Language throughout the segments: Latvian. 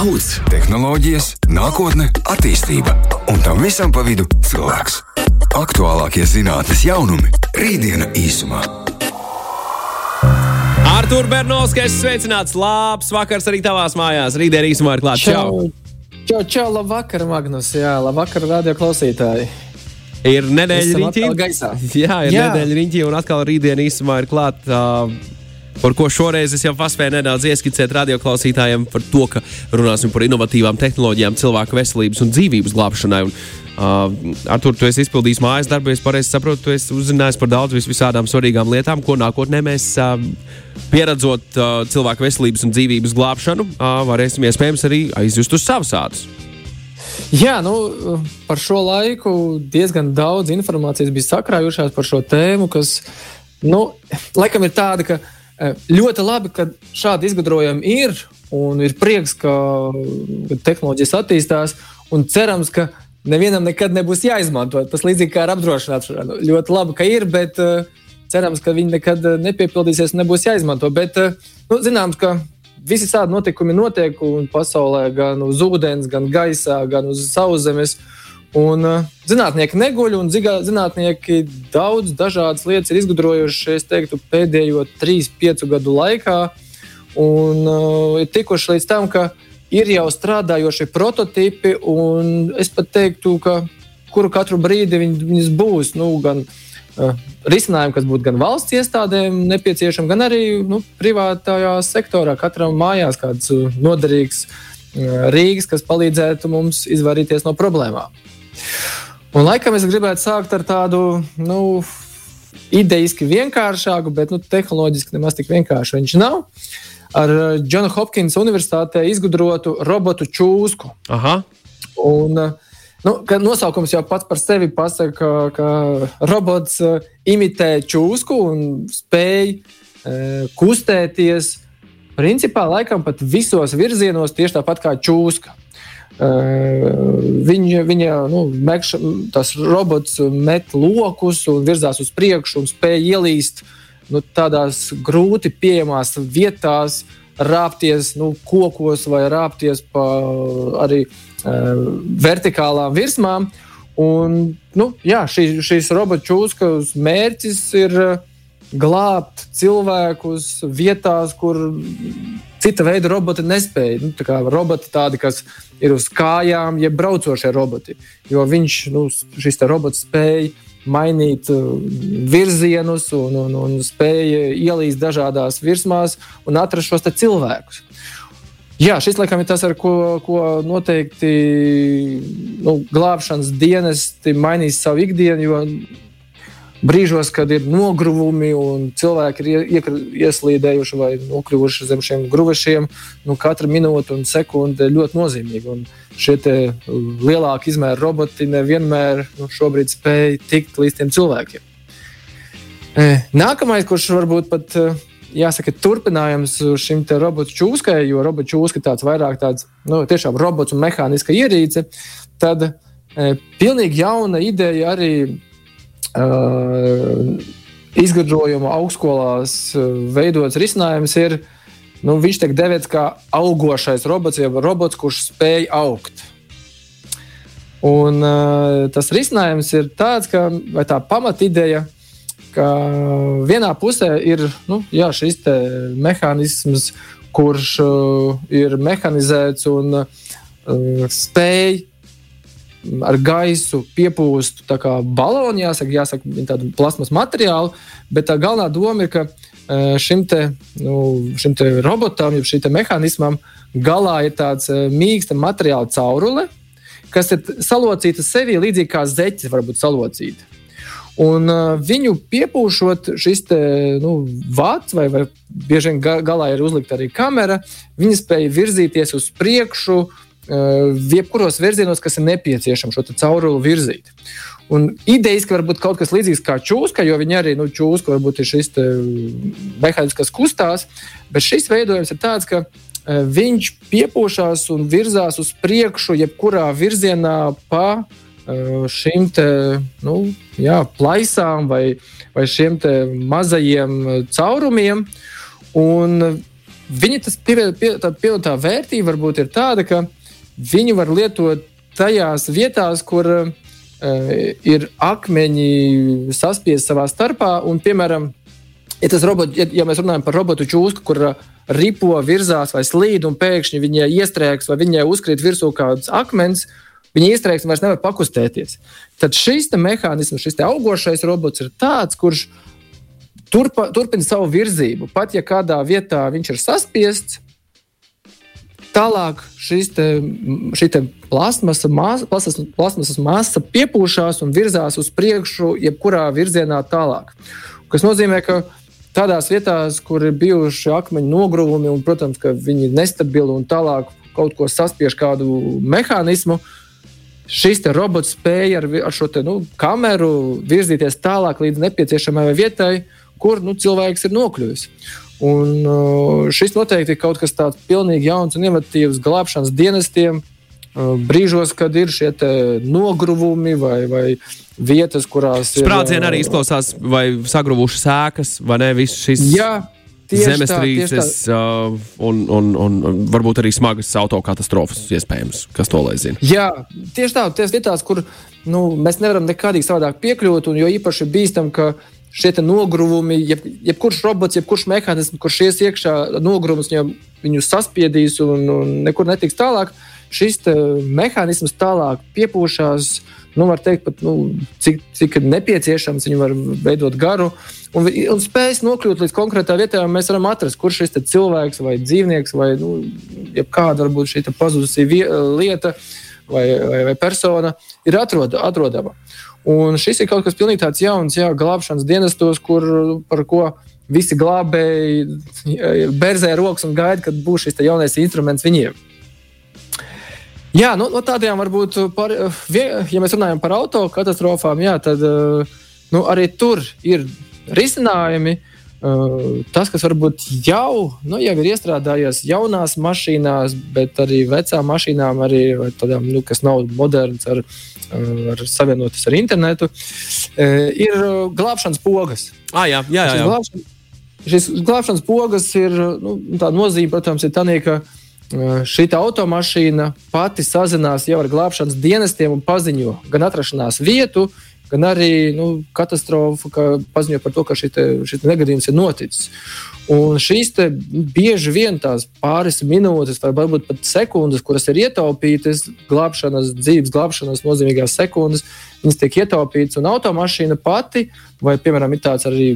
Daudz tehnoloģijas, nākotne, attīstība un tam visam pa vidu cilvēks. Aktuālākie zinātnīs jaunumi - rītdiena īsumā. Artur Bernovskis, sveicināts! Labs vakars arī tavās mājās. Rītdien īsumā ir klāts. Čau! Čau, čau, labvakar, Magnus! Jā, labvakar, radio klausītāji! Ir nedēļa riņķī. Jā, ir nedēļa riņķī un atkal rītdien īsumā ir klāta. Uh, par ko šoreiz es jau paspēju nedaudz ieskicēt radioklausītājiem par to, ka runāsim par inovatīvām tehnoloģijām cilvēku veselības un dzīvības glābšanai. Un, uh, Artur, tu esi izpildījis mājas darbu, es pareizi saprotu, tu esi uzzinājis par daudz visādām svarīgām lietām, ko nākotnē mēs uh, pieredzot uh, cilvēku veselības un dzīvības glābšanu, uh, varēsim iespējams arī aizjust uz savas ādas. Jā, nu, par šo laiku diezgan daudz informācijas bija sakrājušās par šo tēmu, kas, nu, laikam ir tāda, ka ļoti labi, ka šādi izgudrojumi ir, un ir prieks, ka, tehnoloģijas attīstās, un cerams, ka nevienam nekad nebūs jāizmanto. Tas līdzīgi kā ar apdrošināšanu. Ļoti labi, ka ir, bet uh, cerams, ka viņi nekad eh, nepiepildīsies un nebūs jāizmanto. Bet nu, zināms, ka visi tādi notikumi notiek pasaulē, gan uz ūdens, gan gaisā, gan uz sauszemes. Uh, Un, uh, zinātnieki neguļ, un zinātnieki daudz dažādas lietas ir izgudrojuši teiktu, pēdējo 3-5 gadu laikā. Un uh, ir tikuši līdz tam, ka ir jau strādājoši prototypi, un es pat teiktu, ka kuru katru brīdi viņi, viņas būs. Nu, gan uh, risinājumi, kas būtu gan valsts iestādēm nepieciešami, gan arī nu, privātajā sektorā. Katram mājās kāds noderīgs uh, rīks, kas palīdzētu mums izvairīties no problēmām. Un laikam es gribētu sākt ar tādu nu, idejiski vienkāršāku, bet nu, tehnoloģiski nemaz tik vienkāršu viņš nav. Ar Džona Hopkins Universitātē izgudrotu robotu čūsku. Aha. Un, nu, nosaukums jau pats par sevi pasaka, ka, ka robots uh, imitē čūsku un spēj uh, kustēties. Principā, laikam pat visos virzienos tieši tāpat kā čūska. Viņa, viņa nu, mekša, tas robots met lokus un virzās uz priekšu un spēj ielīst nu, tādās grūti pieejamās vietās, rāpties nu, kokos vai rāpties pa arī vertikālām virsmām. Un, nu, jā, šī, šīs robotu čūskas mērķis ir glābt cilvēkus vietās, kur cita veida roboti nespēja. Nu, tā roboti tādi, kas ir uz kājām, jeb braucošie roboti. Jo viņš, nu, šis robots spēja mainīt uh, virzienus un, un, un spēja ielīst dažādās virsmās un atrast šos cilvēkus. Jā, šis laikam ir tas, ar ko, ko noteikti nu, glābšanas dienesti mainīs savu ikdienu, jo brīžos, kad ir nogruvumi un cilvēki ir ieslīdējuši vai nokļuvuši zem šiem gruvešiem, nu, katra minūte un sekunde ir ļoti nozīmīga. Un šie lielāki izmēri roboti nevienmēr nu, spēj tikt līdz tiem cilvēkiem. E, nākamais, kurš varbūt pat e, jāsaka, turpinājums šim robotu čūskai, jo robotu čūska ir tāds vairāk tāds nu, tiešām robots un mehāniska ierīce, tad e, pilnīgi jauna ideja arī izgudrojumu augstskolās veidots risinājums ir, nu, viņš tiek devēts kā augošais robots, jeb robots, kurš spēj augt. Un, tas risinājums ir tāds, ka tā pamatideja, ka vienā pusē ir nu, jā, šis mehānisms, kurš uh, ir mehanizēts un uh, spēj ar gaisu piepūstu balonu, jāsaka, jāsaka tādu plasmas materiālu, bet tā galvenā doma ir, ka e, šim, te, nu, šim te robotam, jau šim mehānismam, galā ir tāds e, mīksta materiāla caurule, kas ir salocīta sevī līdzīgi kā zeķis var būt salocīta. Un uh, viņu piepūšot, šis te, nu, vats, vai, vai bieži vien galā ir uzlikta arī kamera, viņi spēja virzīties uz priekšu, Uh, jebkuros virzienos, kas ir nepieciešams šo cauruli virzīt. Un idejas, ka varbūt kaut kas līdzīgs kā čūska, jo viņi arī nu, čūska varbūt ir šis mehānisms, kas kustās, bet šis veidojums ir tāds, ka viņš piepūšās un virzās uz priekšu, jebkurā virzienā pa šīm nu, jā, plaisām vai, vai šiem mazajiem caurumiem. Un Viņa tas pievienotā pie, pie, vērtība varbūt ir tāda, ka viņu var lietot tajās vietās, kur uh, ir akmeņi saspiesti savā starpā. Un, piemēram, ja, robot, ja, ja mēs runājam par robotu čūsku, kur uh, ripo, virzās vai slīd, un pēkšņi viņai iestrēgs vai viņai uzkrīt virsū kāds akmens, viņa iestrēgs un vairs nevar pakustēties. Tad šis mehānisms, šis augošais robots ir tāds, kurš turpa, turpina savu virzību. Pat ja kādā vietā viņš ir saspiests, Tālāk šis te, šī te plasmasa, masa, plasmas, plasmasas masa piepūšās un virzās uz priekšu, jebkurā virzienā tālāk. Tas nozīmē, ka tādās vietās, kur ir bijuši akmeņu nogruvumi, un, protams, ka viņi ir nestabili un tālāk kaut ko saspiež kādu mehānismu, šis robots spēja ar, ar šo te, nu, kameru virzīties tālāk līdz nepieciešamajai vietai, kur nu, cilvēks ir nokļuvis. Un uh, šis noteikti ir kaut kas tāds pilnīgi jauns un inovatīvs glābšanas dienestiem. Uh, brīžos, kad ir šie nogruvumi vai, vai vietas, kurās ir. Sprādzieni arī uh, izklausās, vai sagruvušas ēkas, vai ne? Viss šis. Jā, zemestrīces uh, un, un, un, varbūt arī smagas autokatastrofas, iespējams, kas to lai zina. Jā, tieši tā, tās vietās, kur nu, mēs nevaram nekādīgi savādāk piekļūt, un jo īpaši bīstam, ka šie nogruvumi, jeb, jebkurš robots, jebkurš mehānisms, kurš ies iekšā nogruvums, viņu, viņu saspiedīs un, un nekur netiks tālāk. Šis mehānisms tālāk piepūšās, nu, var teikt, pat, nu, cik, cik nepieciešams, viņu var veidot garu. Un, un spējas nokļūt līdz konkrētā vietā, mēs varam atrast, kurš šis cilvēks vai dzīvnieks vai nu, kāda varbūt šī pazudusī lieta vai, vai, vai persona ir atrod, atrodama. Un šis ir kaut kas pilnīgi tāds jauns, jā, glābšanas dienestos, kur, par ko visi glābēji berzē rokas un gaida, kad būs šis jaunais instruments viņiem. Jā, nu, no tādiem varbūt, par, ja mēs runājam par auto katastrofām, jā, tad nu, arī tur ir risinājumi. Tas, kas varbūt jau, nu, jau ir iestrādājies jaunās mašīnās, bet arī vecām mašīnām, arī tādām, nu, kas nav modernas, ar ar savienotas ar internetu, ir glābšanas pogas. Ah, jā, jā, jā, jā. Glābšanas, šis glābšanas pogas ir nu, tā nozīme, protams, ir tā, ka šī automašīna pati sazinās jau ar glābšanas dienestiem un paziņo gan atrašanās vietu, gan arī nu, katastrofu, ka paziņo par to, ka šis negadījums ir noticis. Un šīs bieži vien tās pāris minūtes, vai varbūt pat sekundes, kuras ir ietaupītas, glābšanas, dzīves glābšanas nozīmīgās sekundes, viņas tiek ietaupītas. Un automašīna pati, vai piemēram, ir tāds arī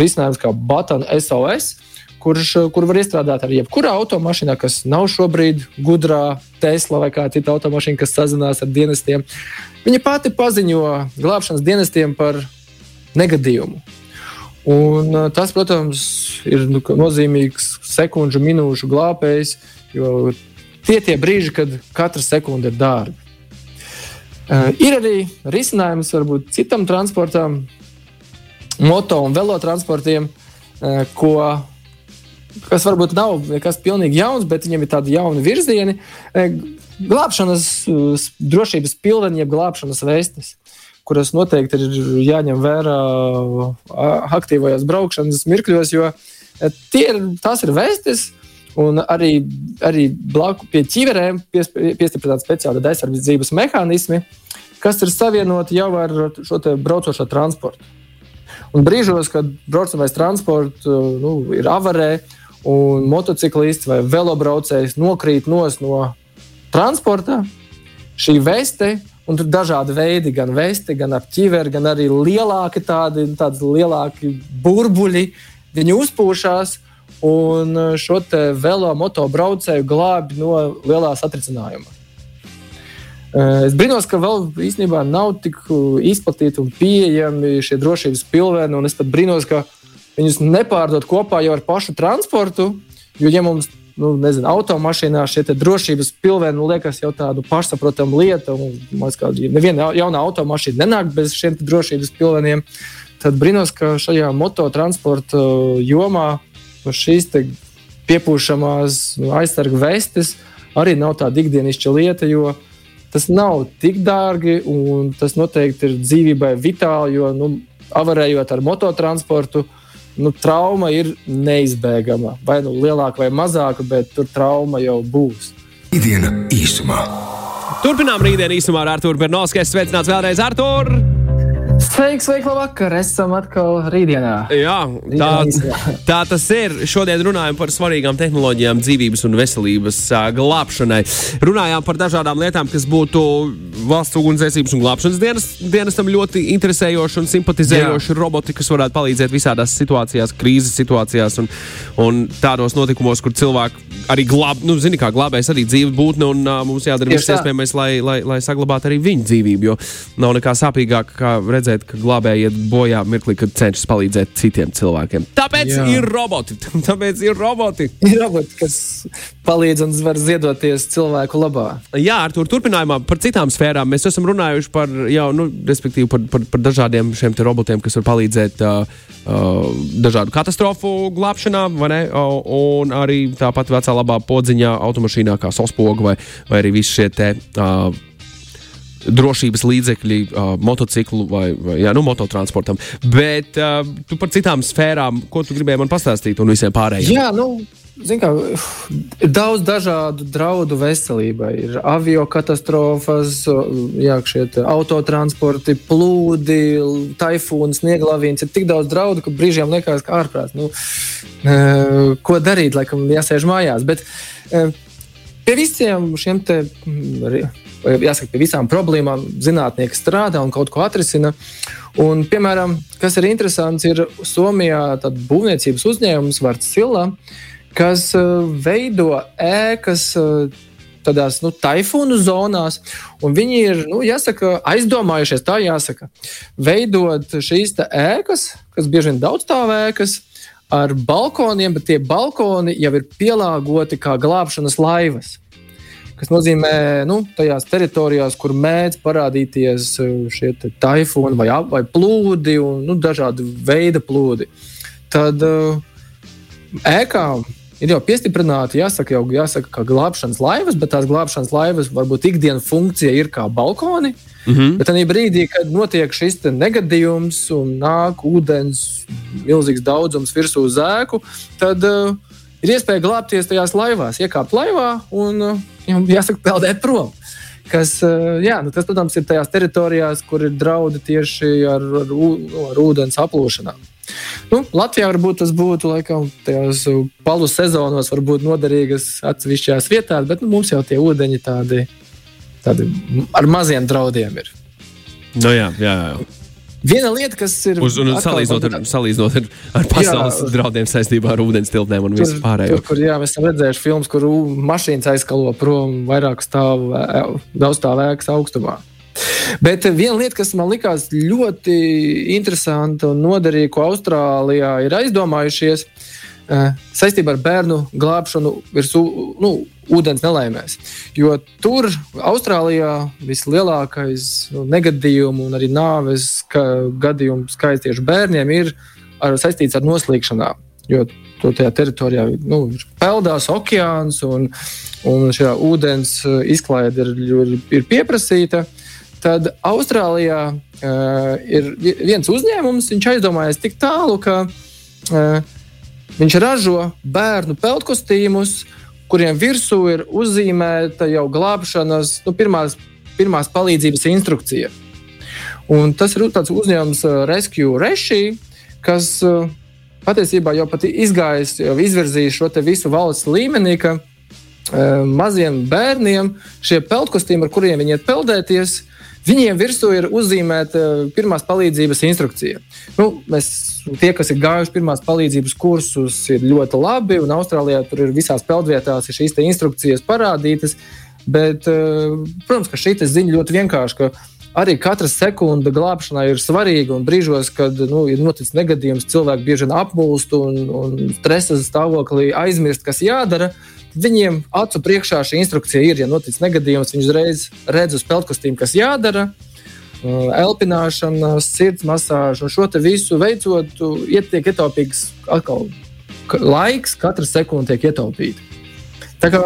risinājums kā Button SOS, kurš, kur var iestrādāt arī jebkurā automašīnā, kas nav šobrīd gudrā Tesla vai kāda cita automašīna, kas sazinās ar dienestiem. Viņa pati paziņo glābšanas dienestiem par negadījumu. Un, tas, protams, ir nu, nozīmīgs sekundžu, minūšu glābējs, jo tie ir tie brīži, kad katra sekunde ir dārga. Uh, ir arī risinājums varbūt citam transportam, moto un velotransportiem, ko, kas varbūt nav nekas pilnīgi jauns, bet viņiem ir tādi jauni virzieni. Uh, glābšanas drošības pilveni, jeb glābšanas vestes kuras noteikti ir jāņem vērā aktīvajās braukšanas mirkļos, jo ir, tās ir vēstis. Un arī, arī blakus pie ķīverēm piestiprināti speciāli aizsardzības mehānismi, kas ir savienoti jau ar šo braucošo transportu. Un brīžos, kad braucamais transports nu, ir avarē, un motociklists vai velobraucējs nokrīt no transporta, šī veste Un tur ir dažādi veidi, gan vesti, gan ap ķiveri, gan arī lielāki tādi, lielāki burbuļi. Viņi uzpūšās un šo velo moto braucēju glābi no lielā satricinājuma. Eh, es brīnos, ka vēl īstenībā nav tik izplatīti un pieejami šie drošības pilvēni. Es pat brīnos, ka viņus nepārdod kopā jau ar pašu transportu. Jo, ja mums nu, nezinu, automašīnā šie drošības pilvēni nu, liekas jau tādu pašsaprotamu lietu. Man liekas, neviena jauna automašīna nenāk bez šiem drošības pilveniem. Tad brīnos, ka šajā mototransporta uh, jomā šīs piepūšamās aizsargu vestes arī nav tāda ikdienišķa lieta, tas nav tik dārgi un tas noteikti ir dzīvībai vitāli, jo nu, avarējot ar mototransportu, nu, trauma ir neizbēgama. Vai nu lielāka vai mazāka, bet tur trauma jau būs. Ikdiena īsumā. Turpinām rītdienu īsumā ar Arthuru Bernovskiju. Sveicināts vēlreiz, Artur! Sveiks, sveiki, labvakar! Esam atkal rītdienā. Jā, tā, tā tas ir. Šodien runājam par svarīgām tehnoloģijām, dzīvības un veselības glābšanai. Runājām par dažādām lietām, kas būtu valsts ugunsdzēsības un glābšanas dienas, dienestam ļoti interesējoši un simpatizējoši Jā. roboti, kas varētu palīdzēt visādās situācijās, krīzes situācijās un, un tādos notikumos, kur cilvēki arī glāb, nu, zini, kā glābēs arī dzīve būtne, un uh, mums jādara viss iespējamais, lai, lai, lai saglabātu arī viņu dzīvību, jo nav nekā sāpīgāk, kā redzēt, ka glābēji iet bojā mirklī, kad cenšas palīdzēt citiem cilvēkiem. Tāpēc Jā. ir roboti. Tāpēc ir roboti. Ir roboti, kas palīdz un var ziedoties cilvēku labā. Jā, ar to turpinājumā par citām sfērām mēs esam runājuši par, jau, nu, par, par, par dažādiem šiem robotiem, kas var palīdzēt uh, uh, dažādu katastrofu glābšanā, un arī tāpat vecā labā podziņā automašīnā, kā sospoga vai, vai arī visi šie te. Uh, drošības līdzekļi, uh, motociklu vai, vai jā, nu, mototransportam. Bet uh, tu par citām sfērām, ko tu gribēji man pastāstīt un visiem pārējiem? Jā, nu. Kā, ir daudz dažādu draudu veselībai. Ir avio katastrofas, jā, autotransporti, plūdi, taifūns, snieglavīns. Ir tik daudz draudu, ka brīžiem liekas, ka ārprāts. Nu, ko darīt, laikam, jāsēž mājās. Bet pie visiem šiem te jāsaka, pie visām problēmām zinātnieki strādā un kaut ko atrisina. Un, piemēram, kas ir interesants, ir Somijā būvniecības uzņēmums Vārts Sila, kas uh, veido ēkas. Uh, tādās nu, taifūnu zonās, un viņi ir nu, jāsaka, aizdomājušies, tā jāsaka, veidot šīs ēkas, kas bieži vien daudzstāvēkas, ar balkoniem, bet tie balkoni jau ir pielāgoti kā glābšanas laivas kas nozīmē, nu, tajās teritorijās, kur mēdz parādīties e, šie taifuni vai, vai plūdi un nu, dažādi veidi plūdi. Tad uh, ēkām ir jau piestiprināti, jāsaka, jau jāsaka, ka glābšanas laivas, bet tās glābšanas laivas varbūt ikdienas funkcija ir kā balkoni. Mm -hmm. Bet tajā brīdī, kad notiek šis negadījums un nāk ūdens, milzīgs daudzums virsū uz ēku, tad uh, ir iespēja glābties tajās laivās, iekāpt laivā un uh, jāsaka, peldēt prom. Kas, uh, jā, nu tas, protams, ir tajās teritorijās, kur ir draudi tieši ar, ar, ar ūdens aplūšanām. Nu, Latvijā varbūt tas būtu laikam, tajās palu sezonos, varbūt noderīgas atsevišķās vietās, bet nu, mums jau tie ūdeņi tādi, tādi ar maziem draudiem ir. Nu, jā, jā, jā. Viena lieta, kas ir. Uz, un salīdzinot ar, salīdzinot ar, ar pasaules jā, draudiem saistībā ar ūdens tiltnēm un visu pārējo. Tur, kur, jā, mēs esam redzējuši filmas, kur mašīnas aizkalo prom vairāk stāvu, daudz stāvu ēkas augstumā. Bet viena lieta, kas man likās ļoti interesanta un noderīga, ko Austrālijā ir aizdomājušies, Eh, saistībā ar bērnu glābšanu virs nu, ūdens nelaimēs. Jo tur, Austrālijā, vislielākais negadījumu un arī nāves gadījumu skaits tieši bērniem ir ar, saistīts ar noslīkšanām. Jo tur tajā teritorijā nu, ir peldās okeāns un, un šī ūdens izklaide ir, ir, ir pieprasīta. Tad Austrālijā uh, ir viens uzņēmums, viņš aizdomājas tik tālu, ka uh, Viņš ražo bērnu peltkostīmus, kuriem virsū ir uzzīmēta jau glābšanas, nu, pirmās, pirmās palīdzības instrukcija. Un tas ir tāds uzņēmums uh, Rescue Reši, kas uh, patiesībā jau pat izgājis, jau izvirzījis šo visu valsts līmenī, ka uh, maziem bērniem šie peltkostīmi, ar kuriem viņi iet peldēties, Viņiem virsū ir uzzīmēta pirmās palīdzības instrukcija. Nu, mēs, tie, kas ir gājuši pirmās palīdzības kursus, ir ļoti labi. Un Austrālijā tur ir visās peldvietās ir šīs instrukcijas parādītas. Bet, eh, protams, ka šī ziņa ļoti vienkārša. Arī katra sekunde glābšanai ir svarīga, brīžos, kad nu, ir noticis negadījums, cilvēki bieži apmulst un, un stresa stāvoklī aizmirst, kas jādara. Viņiem acu priekšā šī instrukcija ir, ja noticis negadījums, viņi uzreiz redz uz peltkostīm, kas jādara. Uh, elpināšana, sirds masāža, šo visu veicot, tiek ietaupīts laiks, katra sekunde tiek ietaupīta. Tā kā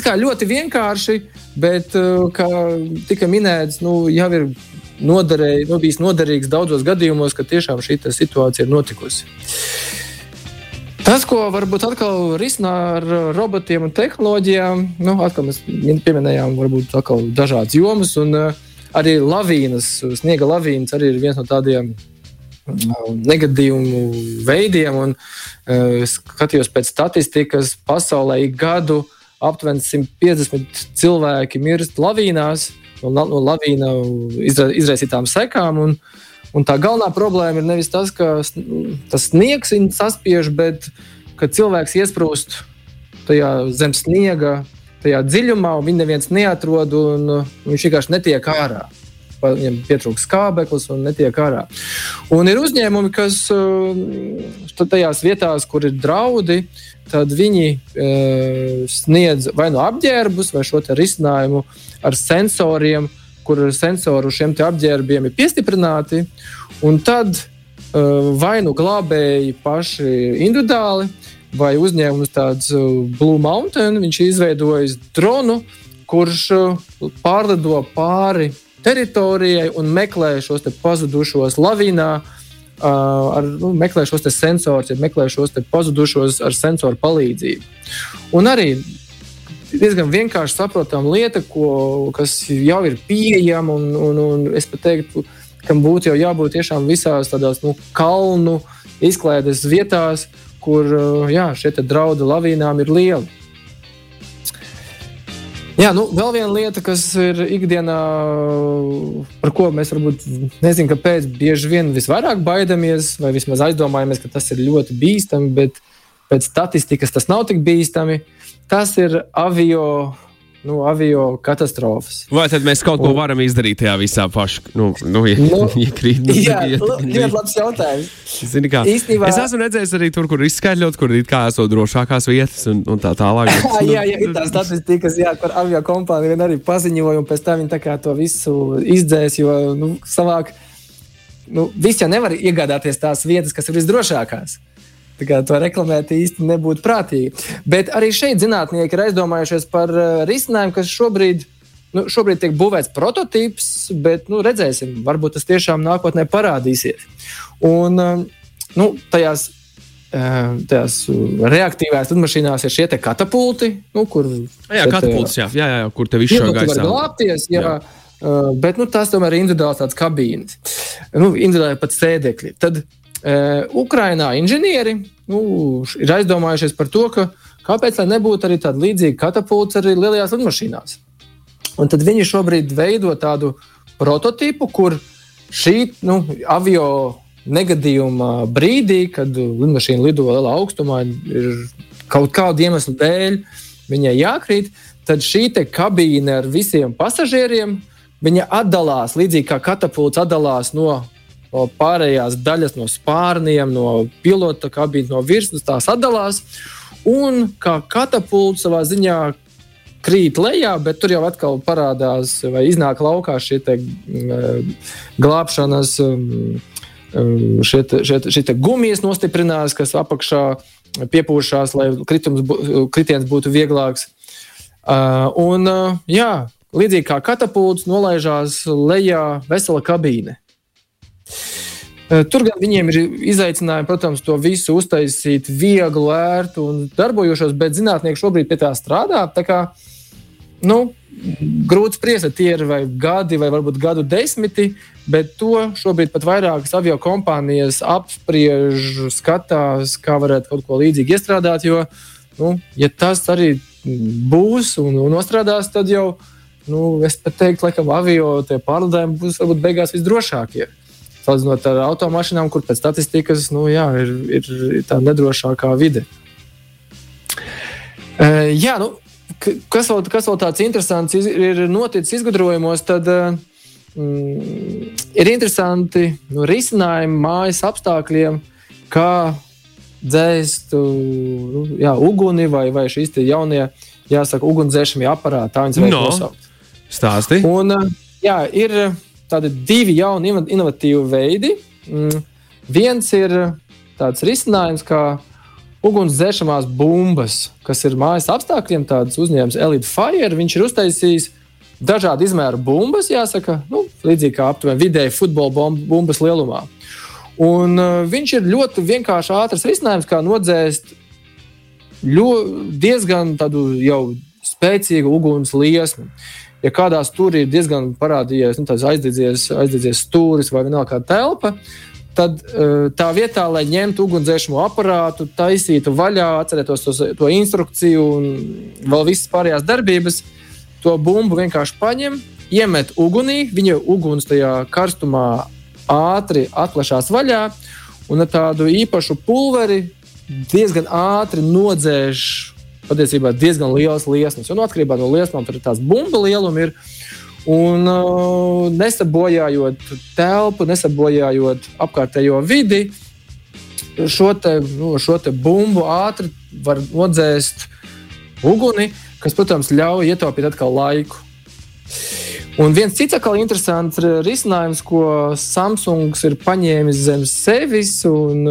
kā ļoti vienkārši, bet, uh, kā tika minēts, nu, jau ir noderēja, nu, bijis noderīgs daudzos gadījumos, kad tiešām šī situācija ir notikusi. Tas, ko varbūt atkal risina ar robotiem un tehnoloģijām, nu, atkal mēs pieminējām, varbūt dažādas jomas, un uh, arī lavīnas, sniega lavīnas arī ir viens no tādiem negadījumu veidiem. Un, uh, skatījos pēc statistikas, pasaulē ik gadu aptuveni 150 cilvēki mirst lavīnās, no, no lavīna izra, izraisītām sekām. Un, Un tā galvenā problēma ir nevis tas, ka tas sniegs viņu saspiež, bet ka cilvēks iesprūst tajā zem sniega, tajā dziļumā, un viņu neviens neatrod, un viņš vienkārši netiek ārā. Viņam pietrūkst skābeklis un netiek ārā. Un ir uzņēmumi, kas tajās vietās, kur ir draudi, tad viņi e, sniedz vai nu no apģērbus, vai šo risinājumu ar sensoriem, kur sensori šiem apģērbiem ir piestiprināti, un tad uh, vai nu glābēji paši individuāli, vai uzņēmums tāds uh, Blue Mountain, viņš izveidojis dronu, kurš pārlido pāri teritorijai un meklē šos pazudušos lavīnā. Uh, ar, nu, meklē šos sensorus, ja meklē šos pazudušos ar sensoru palīdzību. Un arī diezgan vienkārši saprotama lieta, ko, kas jau ir pieejama. Un, un, un es pat teiktu, ka būtu jau jābūt tiešām visās tādās nu, kalnu izklaides vietās, kur jā, šie draudi lavīnām ir lieli. Jā, nu, vēl viena lieta, kas ir ikdienā, par ko mēs varbūt nezinām, kāpēc bieži vien visvairāk baidamies, vai vismaz aizdomājamies, ka tas ir ļoti bīstami, bet pēc statistikas tas nav tik bīstami. Tas ir avio. Nu, avio katastrofas. Vai tad mēs kaut ko un, varam izdarīt tajā visā pašā? Nu, nu, ja, nu, iekrīt, nu, jā, ļoti labs jautājums. Zini, kā, Īstenībā... Es esmu redzējis arī tur, kur izskaidrot, kur ir kā esot drošākās vietas un, un tā tālāk. jā, jā, jā, ir tā statistika, jā, kur avio kompānija arī paziņoja, un pēc tam viņi to visu izdzēs, jo nu, savāk, nu, viss jau nevar iegādāties tās vietas, kas ir visdrošākās. To reklamēt īsti nebūtu prātīgi. Bet arī šeit zinātnieki ir aizdomājušies par uh, risinājumu, kas šobrīd, nu, šobrīd tiek būvēts prototyps, bet nu, redzēsim, varbūt tas tiešām nākotnē parādīsies. Un uh, nu, tajās uh, tajās reaktīvās lidmašīnās ir šie katapulti, nu, kur jā, katapults, jā, jā, jā, kur te viss šo gaisu var glābties. Jā. Jā. Bet nu, tās tomēr ir individuāls kabīnes, nu, individuāli pat sēdekļi. Tad Ukrainā inženieri nu, ir aizdomājušies par to, ka kāpēc nebūtu arī tāda līdzīga katapulta arī lielajās lidmašīnās. Un tad viņi šobrīd veido tādu prototipu, kur šī nu, avio negadījuma brīdī, kad lidmašīna lido lielā augstumā, ir kaut kādu iemeslu dēļ viņai jākrīt, tad šī kabīne ar visiem pasažieriem atdalās līdzīgi kā katapults atdalās no pārējās daļas, no spārniem, no pilota kabīnes, no virsmas, tās atdalās. Un kā katapults savā ziņā krīt lejā, bet tur jau atkal parādās vai iznāk laukā šie te, mm, glābšanas. Mm, mm, šie, šie, šie gumijas nostiprinās, kas apakšā piepūšās, lai kritums, kritiens būtu vieglāks. Uh, un, uh, jā, līdzīgi kā katapults, nolaižās lejā vesela kabīne. Tur gan viņiem ir izaicinājumi, protams, to visu uztaisīt vieglu, ērtu un darbojošos, bet zinātnieki šobrīd pie tā strādā. Tā kā, nu, grūti spriest, tie ir vai gadi, vai varbūt gadu desmiti, bet to šobrīd pat vairākas avio kompānijas apspriež, skatās, kā varētu kaut ko līdzīgu iestrādāt. Jo, nu, ja tas arī būs un, un nostrādās, tad jau, nu, es pat teiktu, laikam, avio pārlidojumi būs varbūt beigās visdrošākie. Salīdzinot ar automašīnām, kur pēc statistikas nu, jā, ir, ir, ir tā nedrošākā vide. Uh, jā, nu, kas, vēl, kas vēl tāds interesants ir noticis izgudrojumos, tad uh, mm, ir interesanti nu, risinājumi mājas apstākļiem, kā dzēst nu, jā, uguni vai, vai šīs jaunie, jāsaka, ugunsdzēsmie aparāti. Tā viņas no. nosaukt. Stāsti. Un, uh, jā, ir tādi divi jauni, innovatīvi veidi. Mm. Viens ir tāds risinājums, kā ugunsdzēsmās bumbas, kas ir mājas apstākļiem. Tāds uzņēmums Elite Fire. Viņš ir uztaisījis dažādu izmēru bumbas, jāsaka, nu, līdzīgi kā aptuveni vidēji futbola bumbas lielumā. Un, uh, viņš ir ļoti vienkāršs, ātrs risinājums, kā nodzēst diezgan tādu jau spēcīgu uguns liesmu. Ja kādā stūrī ir diezgan parādījies nu, aizdedzies, aizdedzies stūris vai vienalga kāda telpa, tad uh, tā vietā, lai ņemtu ugunsdzēsmu aparātu, taisītu vaļā, atcerētos to, to instrukciju un vēl visas pārējās darbības, to bumbu vienkārši paņem, iemet ugunī, viņa uguns tajā karstumā ātri atklāšās vaļā un ar tādu īpašu pulveri diezgan ātri nodzēš patiesībā diezgan liels liesmas. Un atkarībā no liesmām tur ir tās bumbu lielumi. Ir, un uh, nesabojājot telpu, nesabojājot apkārtējo vidi, šo, te, nu, šo te bumbu ātri var nodzēst uguni, kas, protams, ļauj ietaupīt atkal laiku. Un viens cits atkal interesants risinājums, ko Samsungs ir paņēmis zem sevis, un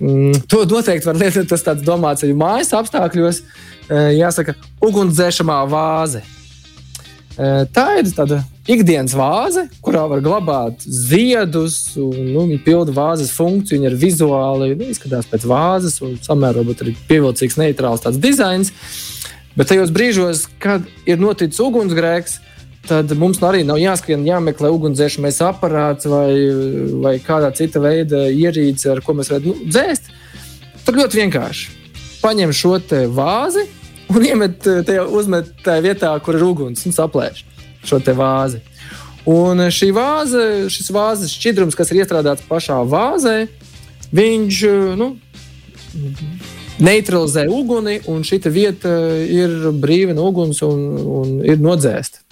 mm, to noteikti var lietot, tas tāds domāts arī mājas apstākļos, e, jāsaka, ugunsdzēšamā vāze. E, tā ir tāda ikdienas vāze, kurā var glabāt ziedus, un nu, viņa pilda vāzes funkciju. Viņa ir vizuāli, nu, izskatās pēc vāzes, un samērā arī pievilcīgs, neitrāls tāds dizains. Bet tajos brīžos, kad ir noticis ugunsgrēks, tad mums arī nav jāskrien, jāmeklē ugunsdzēsmais aparāts vai, vai kādā cita veida ierīce, ar ko mēs varētu nu, dzēst. Tad ļoti vienkārši. Paņem šo vāzi un iemet uzmet tajā vietā, kur ir uguns, un saplēš šo vāzi. Un šī vāze, šis vāzes šķidrums, kas ir iestrādāts pašā vāzē, viņš nu, neutralizē uguni, un šī vieta ir brīva no uguns un, un ir nodzēsta.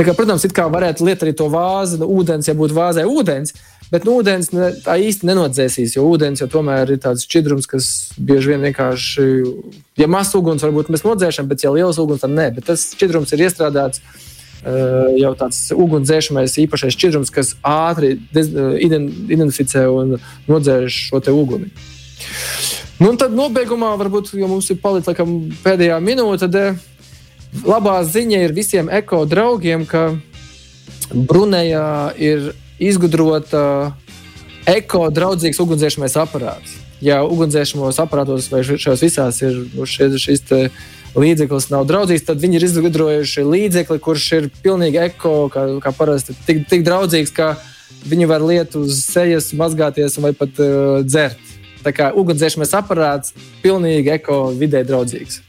Kā, protams, it kā varētu lietot arī to vāzi, nu, ūdens, ja būtu vāzē ūdens. Bet nu, ūdens ne, tā īsti nenodzēsīs, jo ūdens jau tomēr ir tāds šķidrums, kas bieži vien vienkārši, ja mazs uguns, varbūt mēs nodzēšam, bet ja liels uguns, tad nē. Bet tas šķidrums ir iestrādāts uh, jau tāds ugunsdzēsmais īpašais šķidrums, kas ātri identificē un nodzēš šo uguni. Nu, un tad nobeigumā, varbūt, jo mums ir palicis pēdējā minūte, tad labā ziņa ir visiem eko draugiem, ka Brunejā ir izgudrota eko draudzīgs ugunsdzēsmais aparāts. Ja ugunsdzēsmos aparātos vai šajos visās ir nu, šis, šis līdzeklis nav draudzīgs, tad viņi ir izgudrojuši līdzekli, kurš ir pilnīgi eko, kā, kā parasti, tik, tik draudzīgs, ka viņi var lietot uz sejas, mazgāties vai pat uh, dzert. Tā kā ugunsdzēsmais aparāts pilnīgi eko vidē draudzīgs.